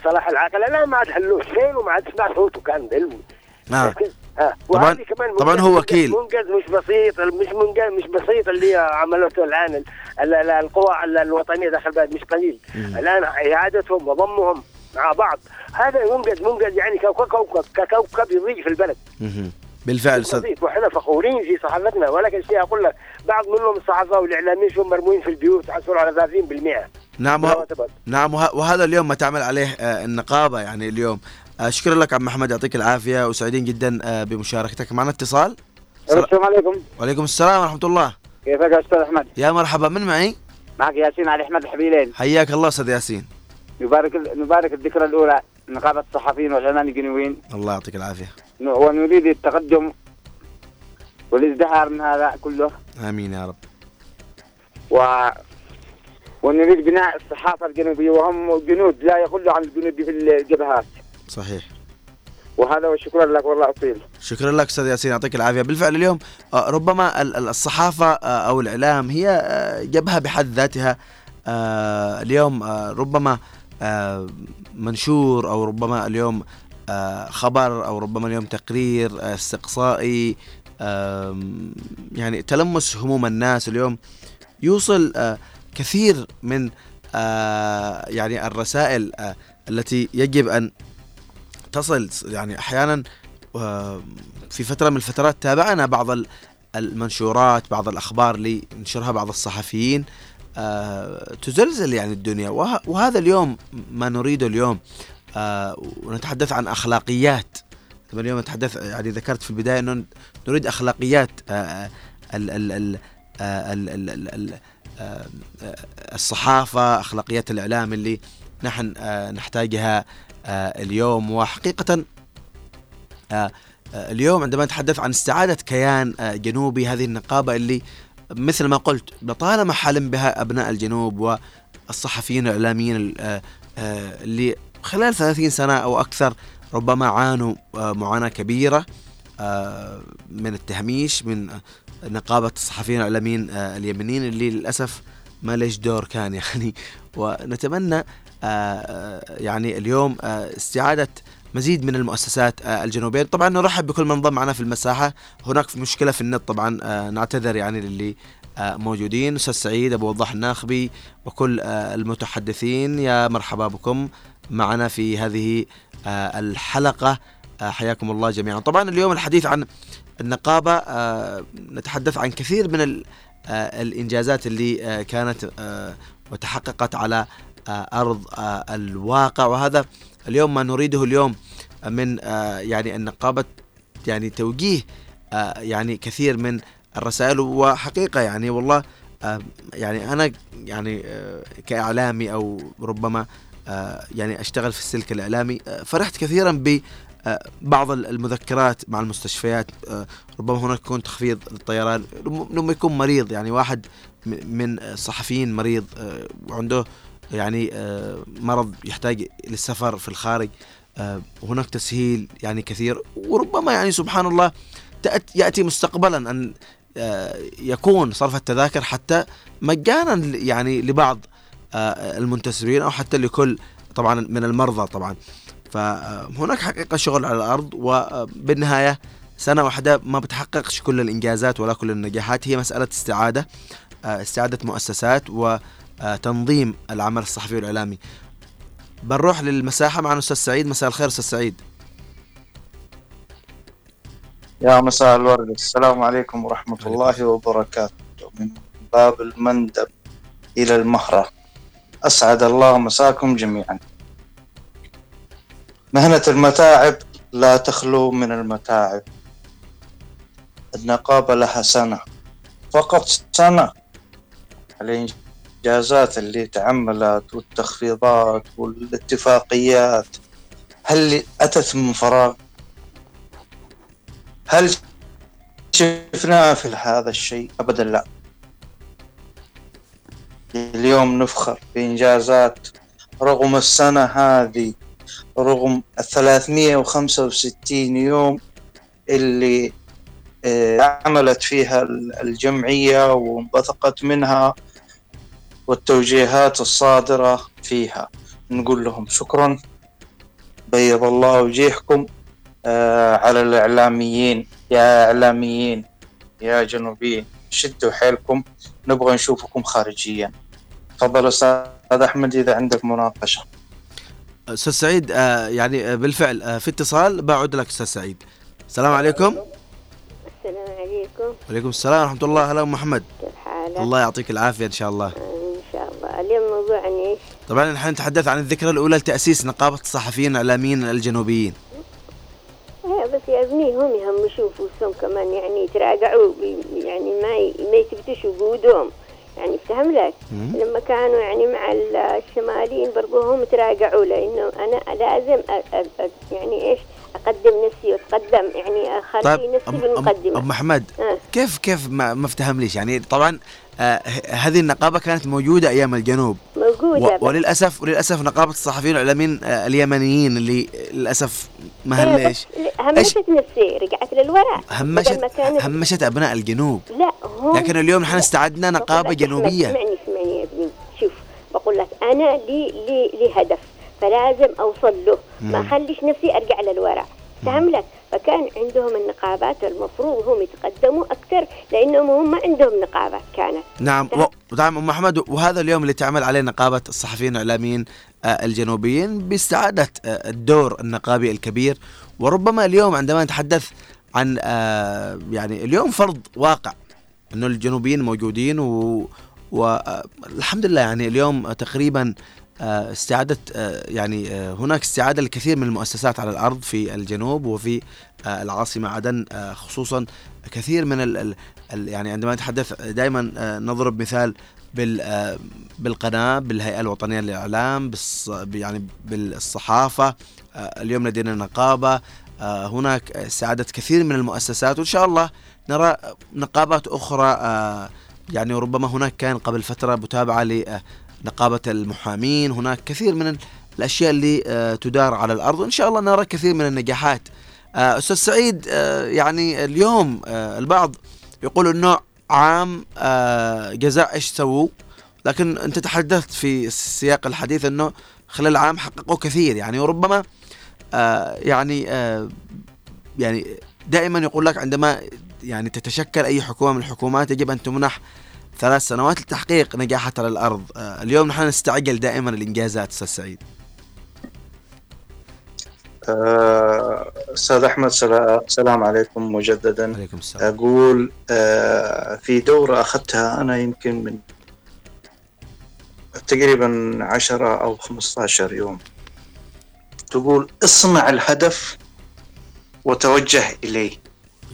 صلاح العاقله لا ما عاد هلوش فين؟ وما عاد اسمع صوته كان بعلمي آه. ها طبعاً- كمان طبعاً هو وكيل. منجز مش بسيط مش منجز مش بسيط اللي عملته الآن. ال- ال- ال- القوى ال- الوطنية داخل البلد مش قليل. الآن إعادتهم وضمهم. مع بعض. هذا منجز منجز يعني كوكب كوكب ككوكب يضيء في البلد. بالفعل أستاذ. وإحنا فخورين في صحافتنا ولكن شيء أقول لك بعض منهم الصحافة والإعلاميين شو مرموين في البيوت حصلوا على 30% نعم وه-. نعم وه- وهذا اليوم ما تعمل عليه آه، النقابة يعني اليوم. آه، شكرا لك عم محمد يعطيك العافية وسعيدين جدا آه، بمشاركتك. معنا اتصال؟ السلام عليكم. وعليكم السلام ورحمة الله. كيفك يا أستاذ أحمد؟ يا مرحبا من معي؟ معك ياسين علي أحمد الحبيلين. حياك الله أستاذ ياسين. نبارك نبارك الذكرى الأولى نقابة الصحفيين والاعلام الجنوبيين الله يعطيك العافية. ونريد التقدم والازدهار من هذا كله. آمين يا رب. و ونريد بناء الصحافة الجنوبية وهم جنود لا يقلوا عن الجنود في الجبهات. صحيح. وهذا وشكرا لك والله اطيل شكرا لك أستاذ ياسين يعطيك العافية. بالفعل اليوم آه، ربما ال- ال- الصحافة آه، أو الإعلام هي آه، جبهة بحد ذاتها. اليوم ربما منشور أو ربما اليوم آه، خبر أو ربما اليوم تقرير آه، استقصائي يعني تلمس هموم الناس اليوم. يوصل آه، كثير من آه، يعني الرسائل آه، التي يجب أن تصل يعني أحيانا آه، في فترة من الفترات تابعنا بعض ال- المنشورات بعض الأخبار اللي ينشرها بعض الصحفيين. آه، تزلزل يعني الدنيا. وه- وهذا اليوم ما نريده اليوم. آه، ونتحدث عن أخلاقيات. طبعاً اليوم نتحدث يعني ذكرت في البداية إنه نريد أخلاقيات آه، ال ال ال آه، ال- ال- ال- ال- آه، آه، الصحافة أخلاقيات الإعلام اللي نحن آه، نحتاجها آه، اليوم. وحقيقة آه، آه، اليوم عندما نتحدث عن استعادة كيان آه، جنوبي هذه النقابة اللي مثل ما قلت لطالما حلم بها أبناء الجنوب والصحفيين الإعلاميين آه، آه، اللي خلال 30 سنة أو أكثر ربما عانوا آه، معاناة كبيرة آه، من التهميش من نقابة الصحفيين الإعلاميين آه، اليمنيين اللي للأسف ما ليش دور كان يعني. ونتمنى يعني اليوم استعادة مزيد من المؤسسات آه، الجنوبية. طبعا نرحب بكل من انضم معنا في المساحة. هناك مشكلة في النت طبعا آه، نعتذر يعني للي آه، موجودين. أستاذ سعيد أبو وضاح الناخبي وكل المتحدثين يا مرحبا بكم معنا في هذه الحلقة. حياكم الله جميعا. طبعا اليوم الحديث عن النقابة نتحدث عن كثير من ال- الإنجازات اللي كانت وتحققت على أرض الواقع. وهذا اليوم ما نريده اليوم من آه، يعني النقابه يعني توجيه آه، يعني كثير من الرسائل وحقيقة يعني والله آه، يعني أنا يعني آه، كإعلامي أو ربما آه، يعني أشتغل في السلك الإعلامي آه، فرحت كثيرا ب آه، بعض المذكرات مع المستشفيات آه، ربما هناك يكون تخفيض للطيران لما يكون مريض يعني واحد من الصحفيين مريض آه، وعنده يعني آه، مرض يحتاج للسفر في الخارج آه، هناك تسهيل يعني كثير. وربما يعني سبحان الله يأتي مستقبلا أن آه، يكون صرف التذاكر حتى مجانا يعني لبعض المنتسبين أو حتى لكل طبعا من المرضى طبعا. فهناك حقيقة شغل على الأرض وبالنهاية سنة واحدة ما بتحققش كل الإنجازات ولا كل النجاحات. هي مسألة استعادة استعادة مؤسسات وتنظيم العمل الصحفي والإعلامي. بنروح للمساحة معنا أستاذ سعيد. مساء الخير أستاذ سعيد. يا مساء الورد. السلام عليكم ورحمة الله وبركاته. من باب المندب إلى المهرة. أسعد الله مساكم جميعا. مهنة المتاعب لا تخلو من المتاعب. النقابة لها سنة. فقط سنة. الإنجازات اللي تعملت والتخفيضات والاتفاقيات هل أتت من فراغ؟ هل شفناه في هذا الشيء؟ أبدا لا. اليوم نفخر بإنجازات رغم السنة هذه رغم وخمسة وستين يوم اللي آه، عملت فيها الجمعية وانبثقت منها. والتوجيهات الصادرة فيها. نقول لهم شكرا. بيض الله وجيهكم آه، على الإعلاميين. يا إعلاميين يا جنوبيين شدوا حيلكم. نبغى نشوفكم خارجيا. تفضل أستاذ أحمد إذا عندك مناقشة. أستاذ سعيد آه، يعني آه، بالفعل آه، في اتصال. بعد لك أستاذ سعيد. السلام عليكم. السلام عليكم. وعليكم السلام ورحمة الله. هلا محمد. كيف حالك؟ الله يعطيك العافية إن شاء الله. إن شاء الله اليوم موضوع عن إيش؟ طبعا نحن نتحدث عن الذكرى الأولى لتأسيس نقابة الصحفيين الإعلاميين الجنوبيين. بس يا ابني هم يهمشوا فلوسهم كمان يعني يتراجعوا يعني ما ما يثبتوش وجودهم يعني افتهم لك. لما كانوا يعني مع ال- الشماليين برضو هم تراجعوا لأنه أنا لازم أ- أ- يعني إيش؟ أقدم نفسي وأتقدم يعني أخلي طيب نفسي بالمقدمة. أم محمد آه. كيف كيف ما, ما افتهم ليش يعني طبعا آه هذه النقابة كانت موجودة أيام الجنوب. موجودة. و-. وللاسف وللأسف نقابة الصحفيين والاعلاميين آه اليمنيين اللي للأسف ما إيه همشت نفسي رجعت للوراء. همشت كانت- همشت أبناء الجنوب. لا هم لكن اليوم نحن استعدنا نقابة جنوبية. اسمعني اسمعني يا ابني. شوف بقول لك أنا لي لي لي هدف فلازم أوصل له. ما. اخليش نفسي أرجع للوراء. فهم لك فكان عندهم النقابات المفروض هم يتقدموا أكثر لأنهم هم ما عندهم نقابات كانت. نعم و- نعم أم محمد وهذا اليوم اللي تعمل عليه نقابة الصحفيين الإعلاميين آه، الجنوبيين باستعادة آه، الدور النقابي الكبير. وربما اليوم عندما نتحدث عن آه، يعني اليوم فرض واقع أنه الجنوبيين موجودين و والحمد لله يعني اليوم تقريبا استعادة آه، يعني آه، هناك استعادة لكثير من المؤسسات على الأرض في الجنوب وفي آه، العاصمة عدن آه، خصوصا كثير من ال يعني عندما نتحدث دائما آه، نضرب مثال بال آه، بالقناة بالهيئة الوطنية للإعلام يعني بالصحافة آه، اليوم لدينا نقابة آه، هناك استعادة كثير من المؤسسات وإن شاء الله نرى نقابات أخرى آه، يعني ربما هناك كان قبل فترة متابعة لنقابة المحامين هناك كثير من الأشياء اللي آه، تدار على الأرض وإن شاء الله نرى كثير من النجاحات. آه، أستاذ سعيد آه، يعني اليوم البعض يقول أنه عام جزاء إيش سووا؟ لكن أنت تحدثت في سياق الحديث أنه خلال العام حققوا كثير. يعني وربما يعني يعني دائما يقول لك عندما يعني تتشكل أي حكومة من الحكومات يجب أن تمنح ثلاث سنوات لتحقيق نجاحها على الأرض. آه اليوم نحن نستعجل دائما الانجازات أستاذ سعيد. آه، أستاذ أحمد سلا- سلام عليكم مجددا. عليكم السلام. أقول آه، في دورة أخذتها أنا يمكن من تقريبا 10 أو 15 يوم. تقول اصنع الهدف وتوجه إليه.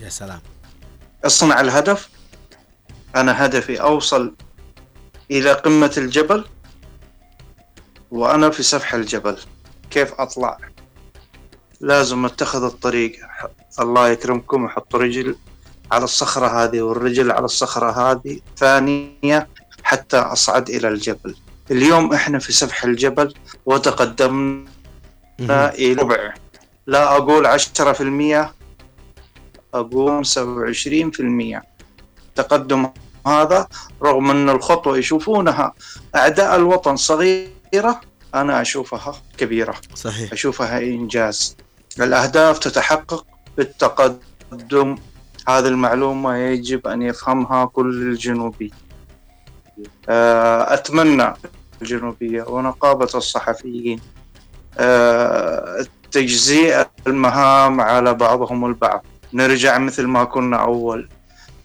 يا سلام. اصنع الهدف أنا هدفي أوصل إلى قمة الجبل وأنا في سفح الجبل. كيف أطلع؟ لازم أتخذ الطريق. الله يكرمكم أحط رجل على الصخرة هذه والرجل على الصخرة هذه ثانية حتى أصعد إلى الجبل. اليوم إحنا في سفح الجبل وتقدمنا إلى ربع. لا أقول عشرة في المية أقول سبعة وعشرين في المية. تقدم هذا رغم أن الخطوة يشوفونها أعداء الوطن صغيرة أنا أشوفها كبيرة. صحيح. أشوفها إنجاز. الأهداف تتحقق بالتقدم. هذه المعلومة يجب أن يفهمها كل الجنوبي آه، أتمنى الجنوبية ونقابة الصحفيين آه، تجزيء المهام على بعضهم البعض. نرجع مثل ما كنا أول.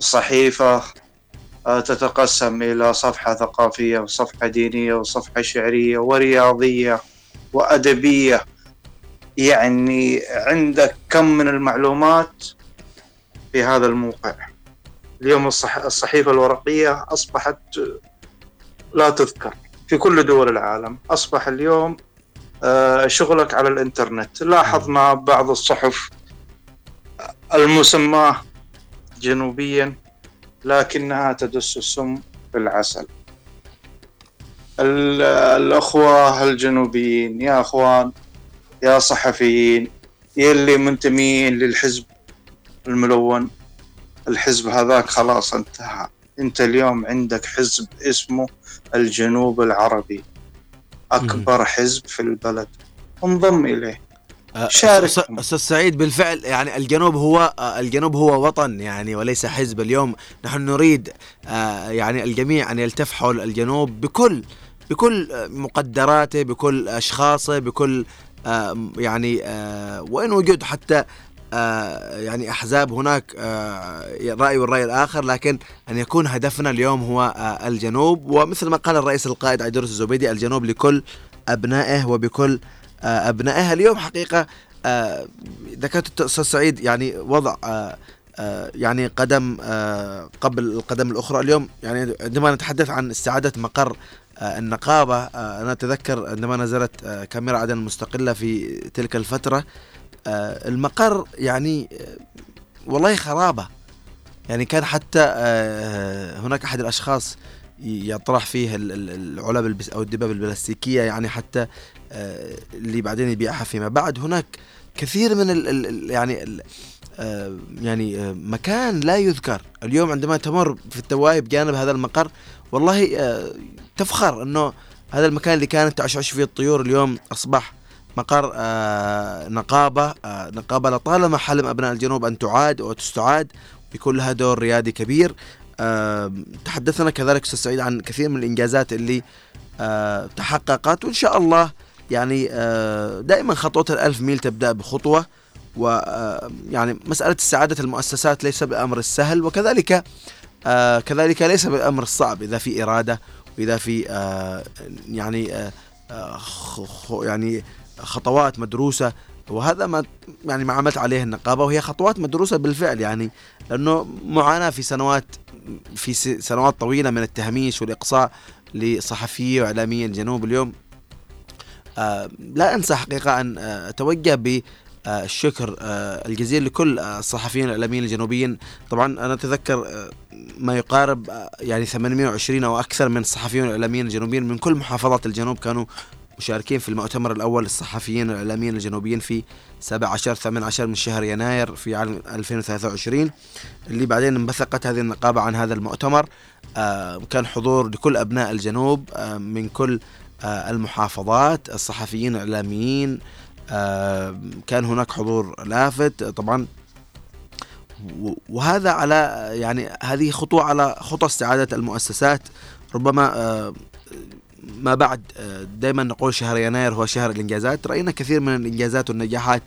الصحيفة آه، تتقسم إلى صفحة ثقافية وصفحة دينية وصفحة شعرية ورياضية وأدبية. يعني عندك كم من المعلومات في هذا الموقع؟ اليوم الصح... الصحيفة الورقية أصبحت لا تذكر في كل دول العالم أصبح اليوم آه، شغلك على الإنترنت. لاحظنا بعض الصحف المسماة جنوبيا. لكنها تدس السم في العسل. ال- الأخوة الجنوبيين يا أخوان يا صحفيين يلي منتمين للحزب الملون. الحزب هذاك خلاص انتهى. انت اليوم عندك حزب اسمه الجنوب العربي. أكبر حزب في البلد. انضم إليه. شارك. أستاذ سعيد بالفعل يعني الجنوب هو آه، الجنوب هو وطن يعني وليس حزب اليوم نحن نريد آه، يعني الجميع أن يلتف حول الجنوب بكل بكل آه، مقدراته بكل أشخاصه بكل يعني وإن وجد حتى يعني أحزاب هناك رأي والرأي الآخر لكن أن يكون هدفنا اليوم هو الجنوب ومثل ما قال الرئيس القائد عيدروس الزبيدي الجنوب لكل أبنائه وبكل آه، أبنائها اليوم حقيقة آه، ذكرت أستاذ سعيد يعني وضع آه، آه، يعني قدم آه، قبل القدم الأخرى اليوم يعني عندما نتحدث عن استعادة مقر آه، النقابة آه، أنا أتذكر عندما نزلت آه، كاميرا عدن المستقله في تلك الفترة آه، المقر يعني آه، والله خرابة. يعني كان حتى آه، هناك أحد الأشخاص ي- يطرح فيه ال- ال- العلب أو الدباب البلاستيكية يعني حتى آه، اللي بعدين يبيعها فيما بعد. هناك كثير من ال ال يعني ال آه، يعني آه، مكان لا يذكر. اليوم عندما تمر في التواهي بجانب هذا المقر والله تفخر إنه هذا المكان اللي كانت تعشعش فيه الطيور اليوم أصبح مقر نقابة نقابة لطالما حلم أبناء الجنوب أن تعاد وتستعاد بيكون لها دور ريادي كبير. تحدثنا كذلك أستاذ سعيد عن كثير من الإنجازات اللي تحققت وإن شاء الله يعني دائما خطوة الألف ميل تبدأ بخطوة ويعني مسألة استعادة المؤسسات ليس بالأمر السهل وكذلك كذلك ليس بالأمر الصعب إذا في إرادة وإذا في يعني يعني خطوات مدروسة وهذا ما يعني ما عملت عليه النقابة وهي خطوات مدروسة بالفعل يعني لأنه معاناة في سنوات في سنوات طويلة من التهميش والإقصاء لصحفيي وإعلاميي الجنوب اليوم. آه، لا أنسى حقيقة أن آه، أتوجه بالشكر آه، الجزيل لكل آه، الصحفيين الإعلاميين الجنوبيين. طبعا أنا أتذكر ما يقارب يعني 820 أو أكثر من الصحفيين الاعلاميين الجنوبيين من كل محافظات الجنوب كانوا مشاركين في المؤتمر الأول للصحفيين الإعلاميين الجنوبيين في 17 18 من شهر يناير في عام 2023 اللي بعدين انبثقت هذه النقابة عن هذا المؤتمر آه، كان حضور لكل أبناء الجنوب آه، من كل آه، المحافظات الصحفيين الإعلاميين آه، كان هناك حضور لافت طبعا. وهذا على يعني هذه خطوة على خطى استعادة المؤسسات ربما ما بعد دائما نقول شهر يناير هو شهر الإنجازات. رأينا كثير من الإنجازات والنجاحات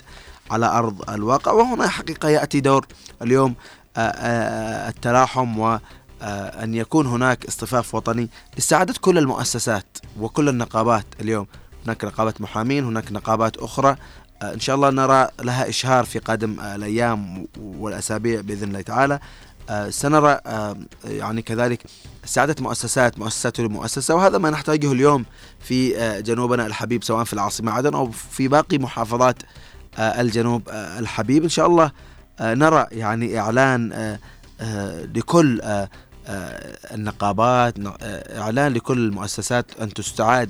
على أرض الواقع وهنا حقيقة يأتي دور اليوم آه، آه، التلاحم و آه، أن يكون هناك اصطفاف وطني لاستعادة كل المؤسسات وكل النقابات اليوم. هناك نقابة محامين هناك نقابات أخرى. آه، إن شاء الله نرى لها إشهار في قادم آه، الأيام والأسابيع بإذن الله تعالى. آه، سنرى آه، يعني كذلك استعادة مؤسسات مؤسسات لمؤسسة وهذا ما نحتاجه اليوم في آه، جنوبنا الحبيب سواء في العاصمة عدن أو في باقي محافظات آه، الجنوب آه، الحبيب. إن شاء الله آه، نرى يعني إعلان آه، آه، لكل آه، آه، النقابات آه، إعلان لكل المؤسسات أن تستعاد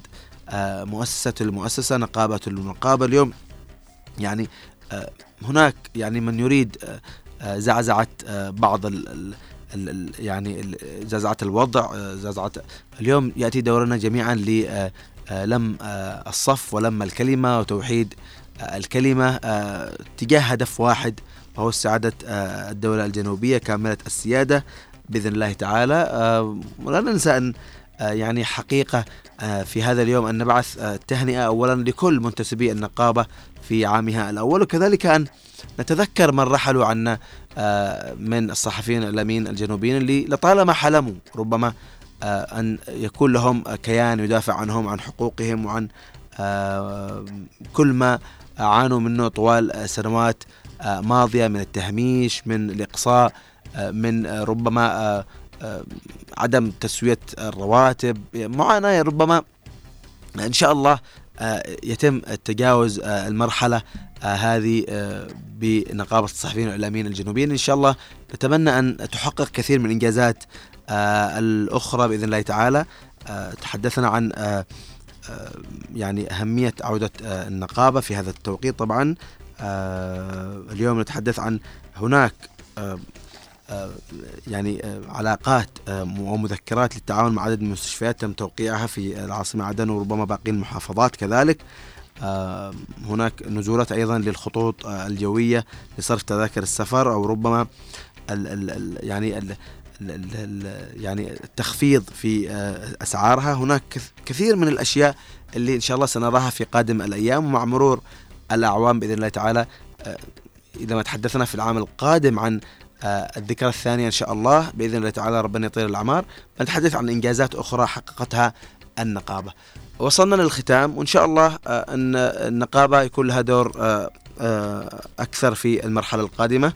آه، مؤسسة المؤسسة نقابة المنقابة اليوم يعني آه، هناك يعني من يريد آه، آه، آه، بعض ال ال يعني زعزعة الوضع آه، زعزعة اليوم يأتي دورنا جميعا للم الصف ولم الكلمة وتوحيد آه، الكلمة آه، تجاه هدف واحد وهو استعادة آه، الدولة الجنوبية كاملة السيادة بإذن الله تعالى. آه، ولا ننسى آه، يعني حقيقة آه، في هذا اليوم أن نبعث آه، تهنئة أولا لكل منتسبي النقابة في عامها الأول وكذلك أن نتذكر من رحلوا عنا آه، من الصحفيين الإعلاميين الجنوبيين اللي لطالما حلموا ربما آه، أن يكون لهم كيان يدافع عنهم عن حقوقهم وعن آه، كل ما عانوا منه طوال سنوات ماضية من التهميش من الإقصاء من ربما عدم تسوية الرواتب معاناة ربما إن شاء الله يتم التجاوز المرحلة هذه آه، بنقابة الصحفيين والإعلاميين الجنوبيين. إن شاء الله نتمنى أن تحقق كثير من الإنجازات آه، الأخرى بإذن الله تعالى. آه، تحدثنا عن يعني أهمية عودة النقابة في هذا التوقيت طبعا. اليوم نتحدث عن هناك يعني علاقات ومذكرات للتعاون مع عدد من المستشفيات تم توقيعها في العاصمة عدن وربما باقي المحافظات كذلك. هناك نزولات أيضا للخطوط آه، الجوية لصرف تذاكر السفر أو ربما ال ال يعني ال يعني التخفيض في آه، أسعارها. هناك كث- كثير من الأشياء اللي إن شاء الله سنراها في قادم الأيام. ومع مرور الأعوام بإذن الله تعالى آه، إذا ما تحدثنا في العام القادم عن آه، الذكرى الثانية إن شاء الله بإذن الله تعالى ربنا يطيل الأعمار. نتحدث عن إنجازات أخرى حققتها النقابة. وصلنا للختام. وإن شاء الله آه، أن النقابة يكون لها دور آه، آه، أكثر في المرحلة القادمة.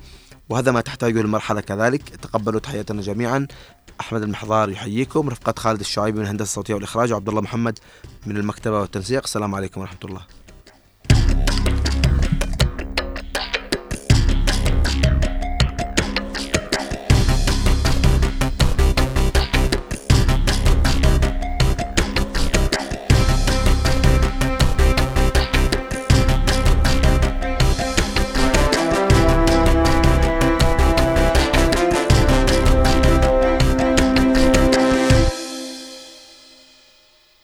وهذا ما تحتاجه المرحلة كذلك. تقبلوا تحياتنا جميعا. أحمد المحضار يحييكم. رفقة خالد الشعيبي من الهندسة الصوتية والإخراج. وعبد الله محمد من المكتبة والتنسيق. السلام عليكم ورحمة الله.